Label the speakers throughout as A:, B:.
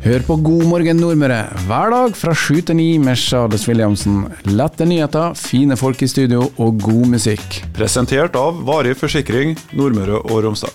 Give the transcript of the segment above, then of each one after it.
A: Hør på God morgen Nordmøre hver dag fra sju til ni med Charles Williamsen. Lette nyheter, fine folk i studio og god musikk.
B: Presentert av Varig forsikring Nordmøre og Romsdal.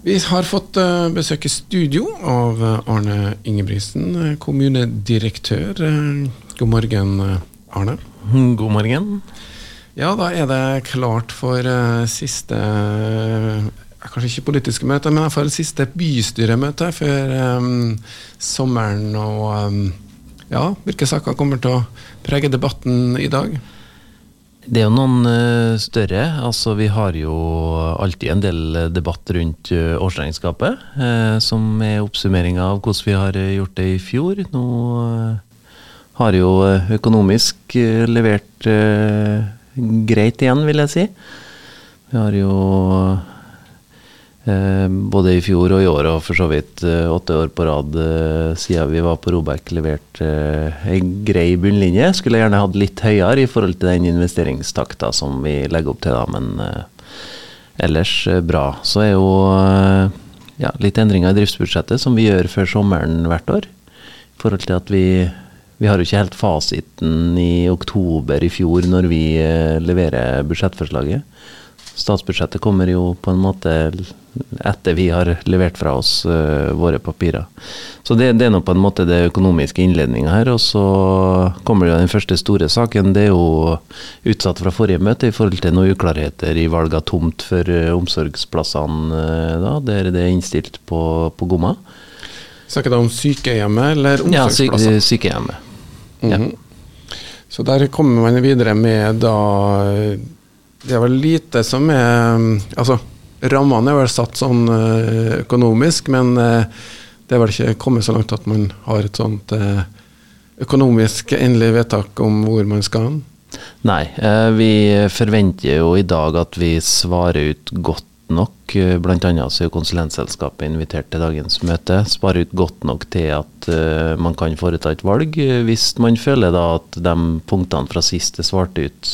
C: Vi har fått eh, besøk i studio av eh, Arne Ingebrigtsen, eh, kommunedirektør. God morgen, Arne.
D: God morgen.
C: Ja, da er det klart for siste kanskje ikke politiske møter, men iallfall siste bystyremøte før um, sommeren. Og um, ja, hvilke saker kommer til å prege debatten i dag?
D: Det er jo noen uh, større. Altså, vi har jo alltid en del debatt rundt uh, årsregnskapet, uh, som er oppsummering av hvordan vi har gjort det i fjor. Nå har jo økonomisk levert greit igjen, vil jeg si. Vi har jo Eh, både i fjor og i år, og for så vidt eh, åtte år på rad eh, siden vi var på Robek, levert ei grei bunnlinje. Skulle gjerne hatt litt høyere i forhold til den investeringstakta som vi legger opp til, da, men ellers bra. Så er jo ja, litt endringer i driftsbudsjettet som vi gjør før sommeren hvert år. I forhold til at vi vi har jo ikke helt fasiten i oktober i fjor når vi leverer budsjettforslaget. Statsbudsjettet kommer jo på en måte etter vi har levert fra oss uh, våre papirer. Så det, det er nå på en måte det økonomiske innledninga her. Og så kommer jo den første store saken. Det er jo utsatt fra forrige møte i forhold til noen uklarheter i valg av tomt for uh, omsorgsplassene. Uh, da, Der det er innstilt på, på Gomma.
C: Snakker du om sykehjemmet eller omsorgsplasser?
D: Ja, syke, sykehjemmet. Mm -hmm. ja.
C: Så der kommer man videre med da Det er vel lite som er Altså Rammene er vel satt sånn eh, økonomisk, men eh, det er vel ikke kommet så langt at man har et sånt eh, økonomisk endelig vedtak om hvor man skal hen?
D: Nei, vi forventer jo i dag at vi svarer ut godt nok. Blant annet så er konsulentselskapet invitert til dagens møte. Svarer ut godt nok til at man kan foreta et valg, hvis man føler da at de punktene fra sist er svart ut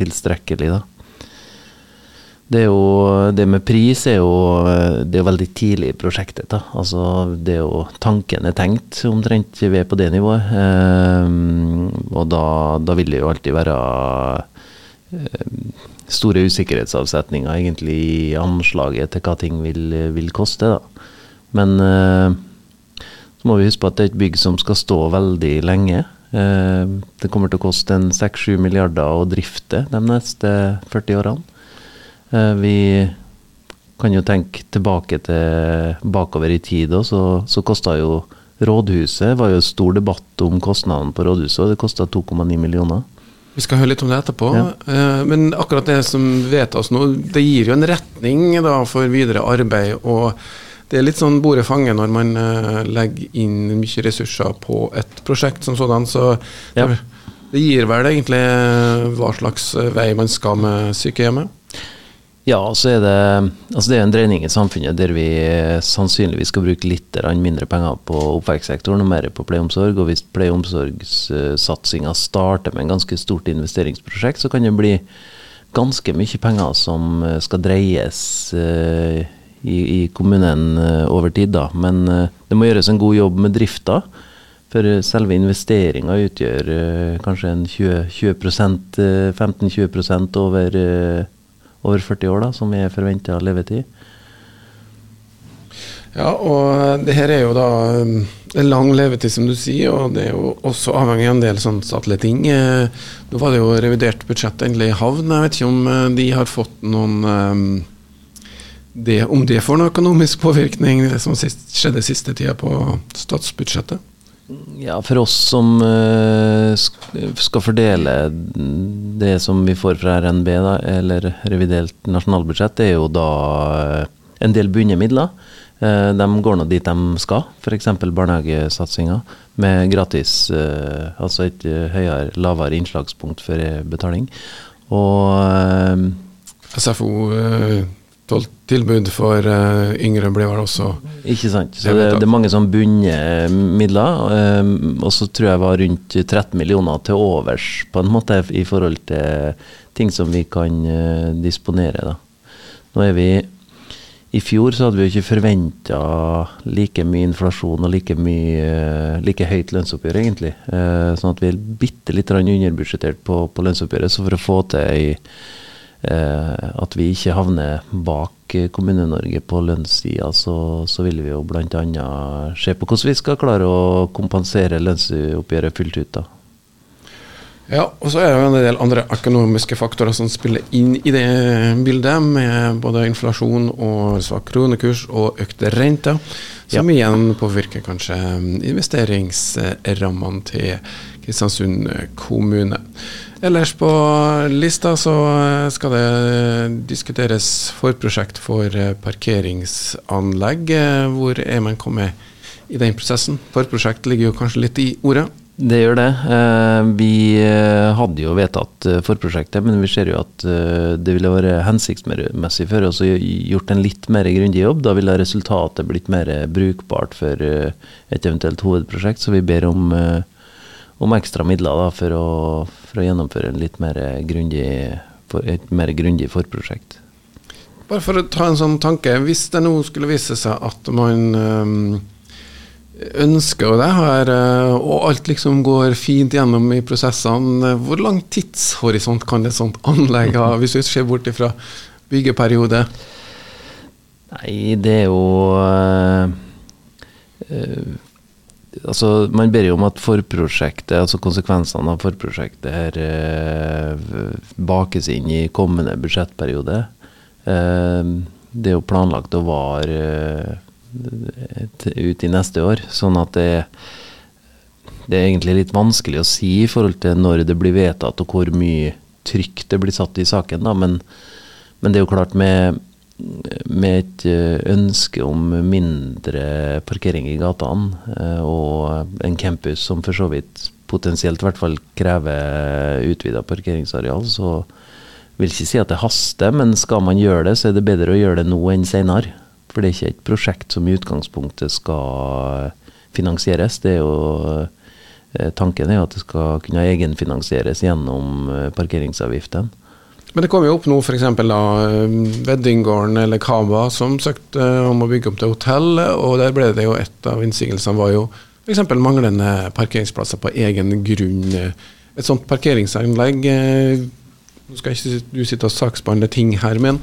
D: tilstrekkelig. da. Det, jo, det, med pris er jo er veldig tidlig i prosjektet. Da. Altså, det er jo, tanken er tenkt omtrent vi er på det nivået. Um, og da, da, vil det jo alltid være um, store usikkerhetsavsetninger egentlig i anslaget til hva ting vil, vil koste. Da. Men uh, så må vi huske på at det er et bygg som skal stå veldig lenge. Uh, det kommer til å koste en 6-7 milliarder å drifte de neste 40 årene. Eh, vi kan jo tenke tilbake til bakover i tid òg, så, så kosta jo rådhuset var jo stor debatt om kostnaden på rådhuset, og det kosta 2,9 millioner.
C: Vi skal høre litt om det etterpå. Ja. Eh, men akkurat det som vedtas nå, det gir jo en retning da, for videre arbeid. og det er litt sånn bordet fange når man uh, legger inn mye ressurser på et prosjekt som sådan. Så ja. det, det gir vel egentlig hva slags vei man skal med sykehjemmet?
D: Ja, så er det, altså det er en dreining i samfunnet der vi sannsynligvis skal bruke litt mindre penger på oppvekstsektoren og mer på pleie og hvis pleie- starter med en ganske stort investeringsprosjekt, så kan det bli ganske mye penger som skal dreies uh, i, i, kommunen over tid. da. Men det må gjøres en god jobb med drifta. For selve investeringa utgjør kanskje en 15-20 over over 40 år, da, som er forventa levetid.
C: Ja, og det her er jo da um, en lang levetid, som du sier, og det er jo også avhengig av en del sånn statlige ting. Eh, nå var det jo revidert budsjett endelig i havn. Jeg vet ikke om eh, de har fått noen um, det, Om det får noen økonomisk påvirkning, det som skjedde siste tida på statsbudsjettet?
D: Ja, For oss som uh, skal fordele det som vi får fra RNB, da, eller revidert nasjonalbudsjett, det er jo da uh, en del bunde midler. Uh, de går nå dit de skal, f.eks. barnehagesatsinga med gratis, altså et høyere, lavere innslagspunkt for betaling. Og
C: SFO tilbud for uh, yngre blir vel også
D: Ikke sant. Så det, det er mange som bunner midler. Um, og så tror jeg var rundt 13 millioner til overs på en måte i forhold til ting som vi kan uh, disponere. da. Nå er vi i fjor så hadde vi jo ikke forventa like mye inflasjon og like, mye, like høyt lønnsoppgjør, egentlig. Uh, sånn at vi er bitte litt underbudsjettert på, på, lønnsoppgjøret. Så for å få til ei, eh, at vi ikke havner bak Kommune-Norge på lønnssida, så, så, vil vi jo bl.a. se på hvordan vi skal klare å kompensere lønnsoppgjøret fullt ut. da.
C: Ja, og så er det jo en del andre økonomiske faktorer som spiller inn i det bildet, med både inflasjon og svak kronekurs og økte renter, som ja. igjen påvirker kanskje investeringsrammene til Kristiansund kommune. Ellers på lista så skal det diskuteres forprosjekt for parkeringsanlegg. Hvor er man kommet i den prosessen? Forprosjekt ligger jo kanskje litt i ordet?
D: Det gjør det. Eh, vi eh, hadde jo vedtatt eh, forprosjektet, men vi ser jo at det ville være hensiktsmessig for oss å gjort en litt mer grundig jobb. Da ville resultatet blitt mer brukbart for et eventuelt hovedprosjekt. Så vi ber om, om ekstra midler da, for, å, for, å, gjennomføre litt mer grundig, et mer grundig forprosjekt.
C: Bare for å ta en sånn tanke. Hvis det nå skulle vise seg at man ønsker det her, eh, og alt liksom går fint gjennom i prosessene. Hvor lang tidshorisont kan et sånt anlegg ha, hvis vi ser bort fra byggeperiode?
D: Nei, det er jo øh, Altså, man ber jo om at forprosjektet, altså konsekvensene av forprosjektet her eh, bakes inn i kommende budsjettperiode. det er jo planlagt å vare ut i neste år. Sånn at det, det, er egentlig litt vanskelig å si i forhold til når det blir vedtatt og hvor mye trykk det blir satt i saken. Da. Men, men det er jo klart med, med et eh, ønske om mindre parkering i gatene eh, og en campus som for så vidt potensielt hvert fall krever utvida parkeringsareal, så vil ikke si at det haster, men skal man gjøre det, så er det bedre å gjøre det nå enn senere. For det er ikke et prosjekt som i utgangspunktet skal finansieres. Det er jo eh, Tanken er at det skal kunne egenfinansieres gjennom parkeringsavgiftene. parkeringsavgiften.
C: Men det kom jo opp nå f.eks. Eh, Weddinggården eller Kaba som søkte om å bygge opp til hotell, og der ble det jo et av innsigelsene var jo f.eks. manglende parkeringsplasser på egen grunn. Et sånt parkeringsanlegg nå skal ikke du sitte og saksbehandle ting her, men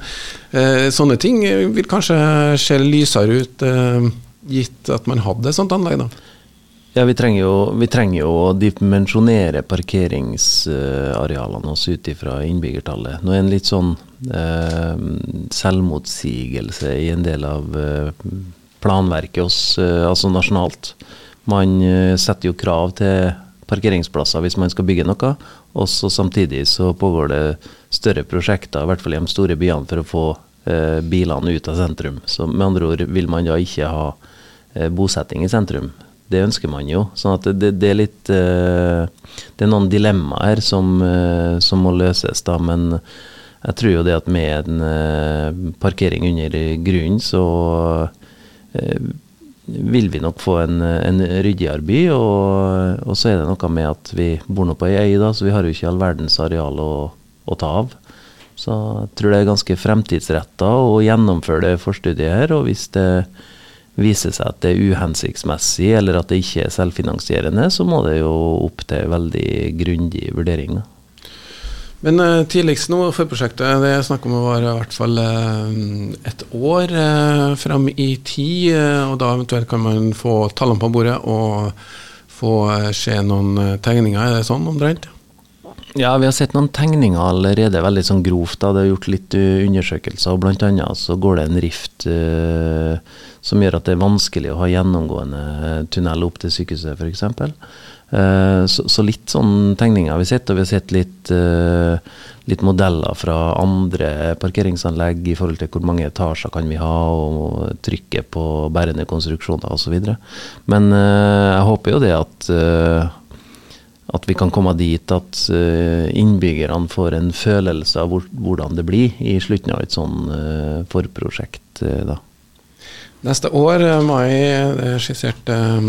C: eh, sånne ting vil kanskje se lysere ut, eh, gitt at man hadde et sånt anlegg, da?
D: Ja, vi trenger, jo, vi trenger jo å dimensjonere parkeringsarealene oss ut ifra innbyggertallet. Nå er det en litt sånn eh, selvmotsigelse i en del av eh, planverket oss, eh, altså nasjonalt. Man eh, setter jo krav til parkeringsplasser hvis man skal bygge noe. Og så samtidig så pågår det større prosjekter, i hvert fall i de store byene, for å få eh, bilene ut av sentrum. Så med andre ord vil man da ikke ha bosetting i sentrum. Det ønsker man jo. sånn at det, det er litt eh, Det er noen dilemmaer som, eh, som, må løses, da. Men jeg tror jo det at med en eh, parkering under grunnen, så vil vi nok få en, en ryddigere by. Og, og, så er det noe med at vi bor nå på ei øy, da, så vi har jo ikke all verdens areal å, å, ta av. Så jeg tror det er ganske fremtidsretta å gjennomføre det forstudiet her. Og hvis det viser seg at det er uhensiktsmessig eller at det ikke er selvfinansierende, så må det jo opp til veldig grundig vurdering.
C: Men uh, tidligst nå for prosjektet, det er snakk om å være i hvert fall uh, et år uh, fram i tid. Uh, og da eventuelt kan man få tallene på bordet og få se noen tegninger. Er det sånn omtrent?
D: Ja, vi har sett noen tegninger allerede, veldig sånn grovt. da, Det er gjort litt undersøkelser. og Blant annet så går det en rift som gjør at det er vanskelig å ha gjennomgående tunnel opp til sykehuset, f.eks. Eh, så, litt sånn tegninger har vi sett, og vi har sett litt, uh, litt, modeller fra andre parkeringsanlegg i forhold til hvor mange etasjer kan vi ha, og trykket på bærende konstruksjoner osv. Men uh, jeg håper jo det at at vi kan komme dit at innbyggerne får en følelse av hvordan det blir i slutten av et sånn forprosjekt. da.
C: Neste år, eh, mai, det er skissert eh,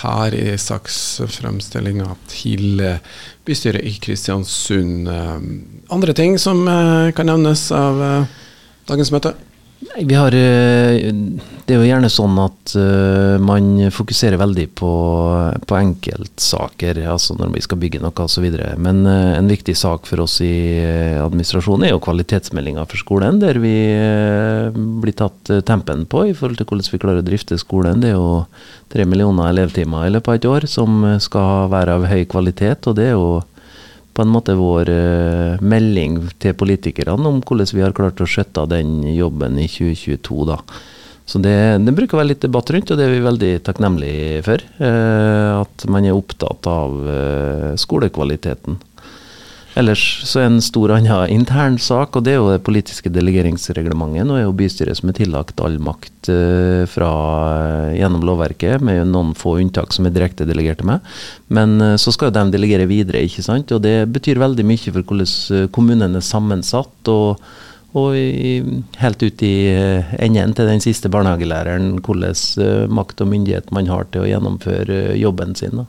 C: her i saksfremstillinga til eh, bystyret i Kristiansund. Andre ting som kan nevnes av dagens møte?
D: Nei, vi har eh, Det er jo gjerne sånn at uh, man fokuserer veldig på, på enkeltsaker, altså når vi skal bygge noe osv. Men uh, en viktig sak for oss i administrasjonen er jo kvalitetsmeldinga for skolen, der vi blir tatt tempen på i forhold til hvordan vi klarer å drifte skolen. Det er jo tre millioner elevtimer i løpet av et år som skal være av høy kvalitet, og det er jo på en måte vår uh, melding til politikerne om hvordan vi har klart å skjøtte den jobben i 2022. da. Så det, det, bruker å være litt debatt rundt, og det er vi veldig takknemlige for. Uh, at man er opptatt av uh, skolekvaliteten. Ellers så er en stor annen intern sak, og det er jo det politiske delegeringsreglementet. Nå er jo bystyret som er tillagt all makt uh, fra, uh, gjennom lovverket, med noen få unntak som er direkte delegert til meg. Men uh, så skal jo de delegere videre, ikke sant. Og det betyr veldig mye for hvordan kommunen er sammensatt. og og i, helt ut i enden til den siste barnehagelæreren, hvordan makt og myndighet man har til å gjennomføre jobben sin. Da.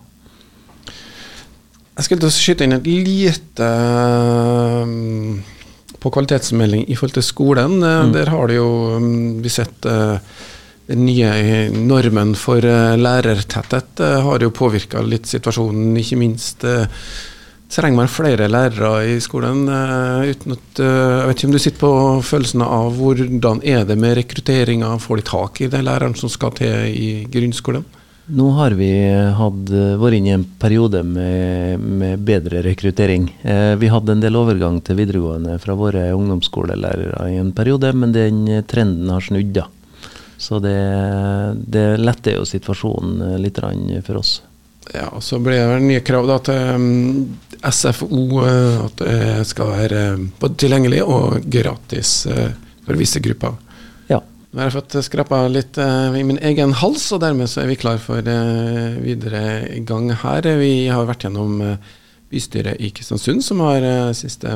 C: Jeg skulle skyte inn et lite um, på kvalitetsmelding i forhold til skolen. Eh, mm. Der har det jo um, vi sett uh, den nye normen for uh, lærertetthet uh, har jo påvirka litt situasjonen, ikke minst. trenger man flere lærere i skolen. uten at, Jeg vet ikke om du sitter på følelsen av hvordan er det med rekrutteringa? Får de tak i de lærerne som skal til i grunnskolen?
D: Nå har vi hatt, vært inne i en periode med, med bedre rekruttering. Eh, vi hadde en del overgang til videregående fra våre ungdomsskolelærere i en periode, men den trenden har snudd. da. Så det, det letter jo situasjonen litt for oss.
C: Ja, og Så blir det nye krav da, til um, SFO, uh, at det skal være både tilgjengelig og gratis for visse grupper. Nå har jeg fått skrapa litt uh, i min egen hals, og dermed så er vi klar for uh, videre gang her. Vi har vært gjennom uh, bystyret i Kristiansund, som har siste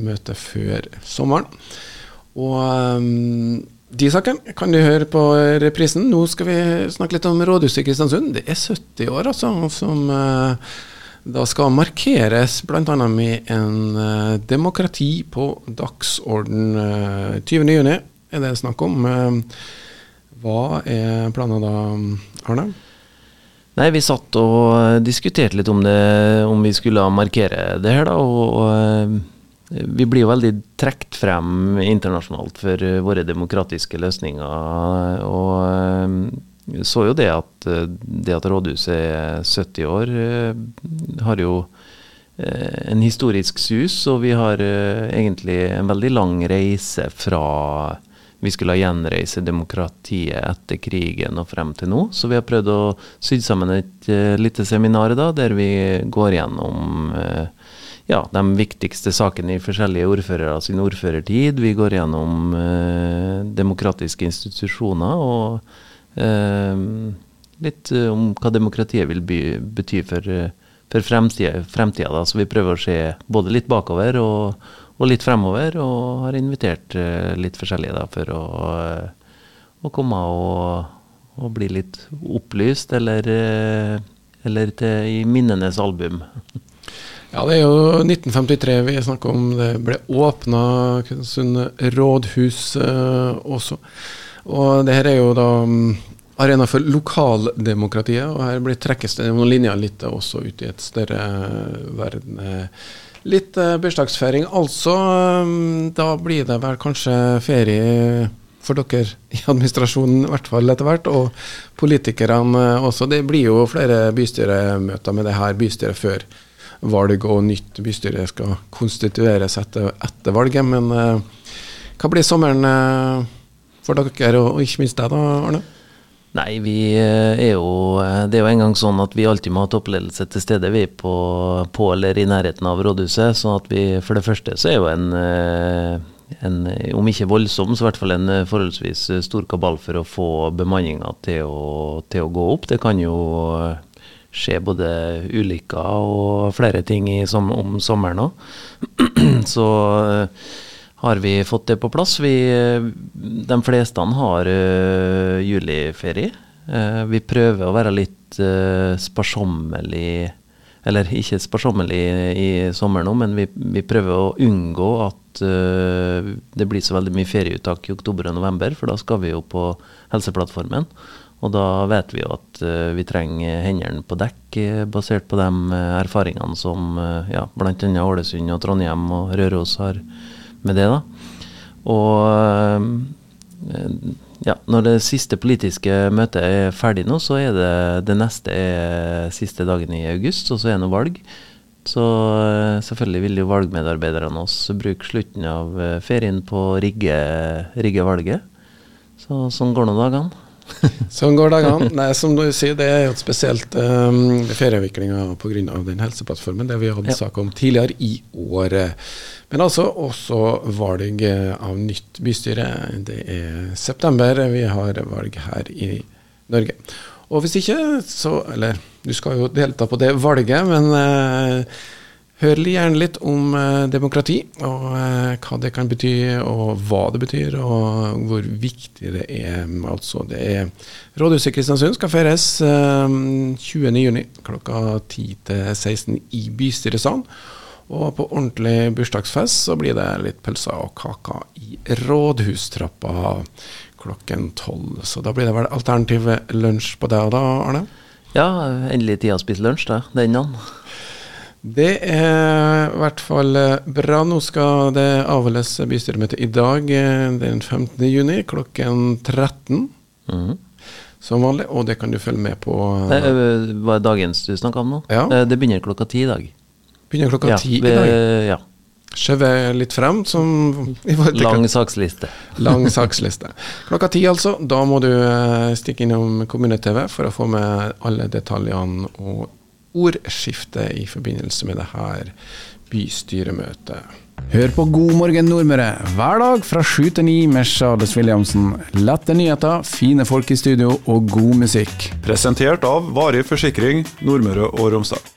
C: møte før sommeren. Og um, de sakene kan du høre på reprisen. Nå skal vi snakke litt om rådhuset i Kristiansund. Det er 70 år, altså, som da skal markeres bl.a. med en demokrati på dagsorden 20.6 er det snakk om. Eh, hva er planene da, Arne?
D: Nei, Vi satt og diskuterte litt om det, om vi skulle markere det her. da, og, og eh, Vi blir jo veldig trukket frem internasjonalt for våre demokratiske løsninger. og så jo det at det at rådhuset er 70 år, har jo en historisk sus, og vi har egentlig en veldig lang reise fra vi skulle gjenreise demokratiet etter krigen og frem til nå. Så vi har prøvd å sy sammen et uh, lite seminar da, der vi går gjennom uh, ja, de viktigste sakene i forskjellige ordførere sin ordførertid. Vi går gjennom uh, demokratiske institusjoner og litt om hva demokratiet vil by, bety for, for fremtida Så vi prøver å se både litt bakover og og litt fremover. Og har invitert uh, litt forskjellige da, for å, uh, å komme og, og, bli litt opplyst, eller, uh, eller til, i minnenes album.
C: Ja, det er jo 1953 vi snakker om. Det ble åpna Kristiansund rådhus også. Og det her er jo da um, arena for lokaldemokratiet, og her blir trekkes det noen linjer litt også ut i et større verden. Litt uh, bursdagsfeiring. Altså, um, da blir det vel kanskje ferie for dere i administrasjonen, i hvert fall etter hvert, og politikerne også. Det blir jo flere bystyremøter med det her bystyret før valg, og nytt bystyre skal konstitueres etter, etter valget. Men uh, hva blir sommeren uh, for dere, og, og ikke minst deg da, Arne?
D: Nei, vi eh, er jo eh, Det er jo engang sånn at vi alltid må ha toppledelse til stede vi på, på eller i nærheten av rådhuset. sånn at vi for det første så er jo en, eh, en om ikke voldsom, så i hvert fall en forholdsvis stor kabal for å få bemanninga til, til, å gå opp. Det kan jo skje både ulykker og flere ting i, som, om sommeren òg. så har vi fått det på plass. Vi, de fleste har uh, juliferie. Uh, vi prøver å være litt uh, sparsommelig Eller ikke sparsommelig i sommer nå, men vi, vi prøver å unngå at uh, det blir så veldig mye ferieuttak i oktober og november, for da skal vi jo på Helseplattformen. Og da vet vi jo at uh, vi trenger hendene på dekk, basert på de erfaringene som uh, ja, bl.a. Ålesund og Trondheim og Røros har med det. da. Og ja, når det siste politiske møtet er ferdig nå, så er det det neste er siste dagen i august, og så er det valg. Så eh, selvfølgelig vil jo valgmedarbeiderne oss bruke slutten av eh, ferien på å rigge, rigge valget. Så sånn går nå dagene.
C: Sånn går dagene. Nei, som du sier, det er jo et spesielt um, ferieavviklinga pga. den helseplattformen, det vi hadde ja. sak om tidligere i år. Men altså også valg av nytt bystyre. Det er september. Vi har valg her i Norge. Og hvis ikke, så Eller du skal jo delta på det valget, men eh, hør gjerne litt om eh, demokrati, og eh, hva det kan bety, og hva det betyr, og hvor viktig det er. Altså, det er Rådhuset i Kristiansund skal feires eh, 20.6 klokka 10 til 16 i bystyresalen. Og på ordentlig bursdagsfest så blir det litt pølser og kaker i rådhustrappa klokken tolv. Så da blir det vel alternativ lunsj på deg da, Arne?
D: Ja, endelig tid å spise lunsj, da. Den an.
C: Det er i hvert fall eh, bra. Nå skal det avholdes bystyremøte i dag eh, den 15. juni klokken 13. Mm. Som vanlig, og det kan du følge med på.
D: Det var dagens du snakka om nå?
C: Ja.
D: Det begynner klokka ti i dag.
C: Begynner klokka
D: ja,
C: ti i dag.
D: Ja.
C: Skjøve litt frem. Som,
D: Lang saksliste.
C: Lang saksliste. Klokka ti, altså. Da må du stikke innom Kommune-TV for å få med alle detaljene og ordskiftet i forbindelse med det her bystyremøtet.
A: Hør på God morgen Nordmøre hver dag fra sju til ni med Charles Williamsen. Lette nyheter, fine folk i studio og god musikk.
B: Presentert av Varig forsikring Nordmøre og Romsdal.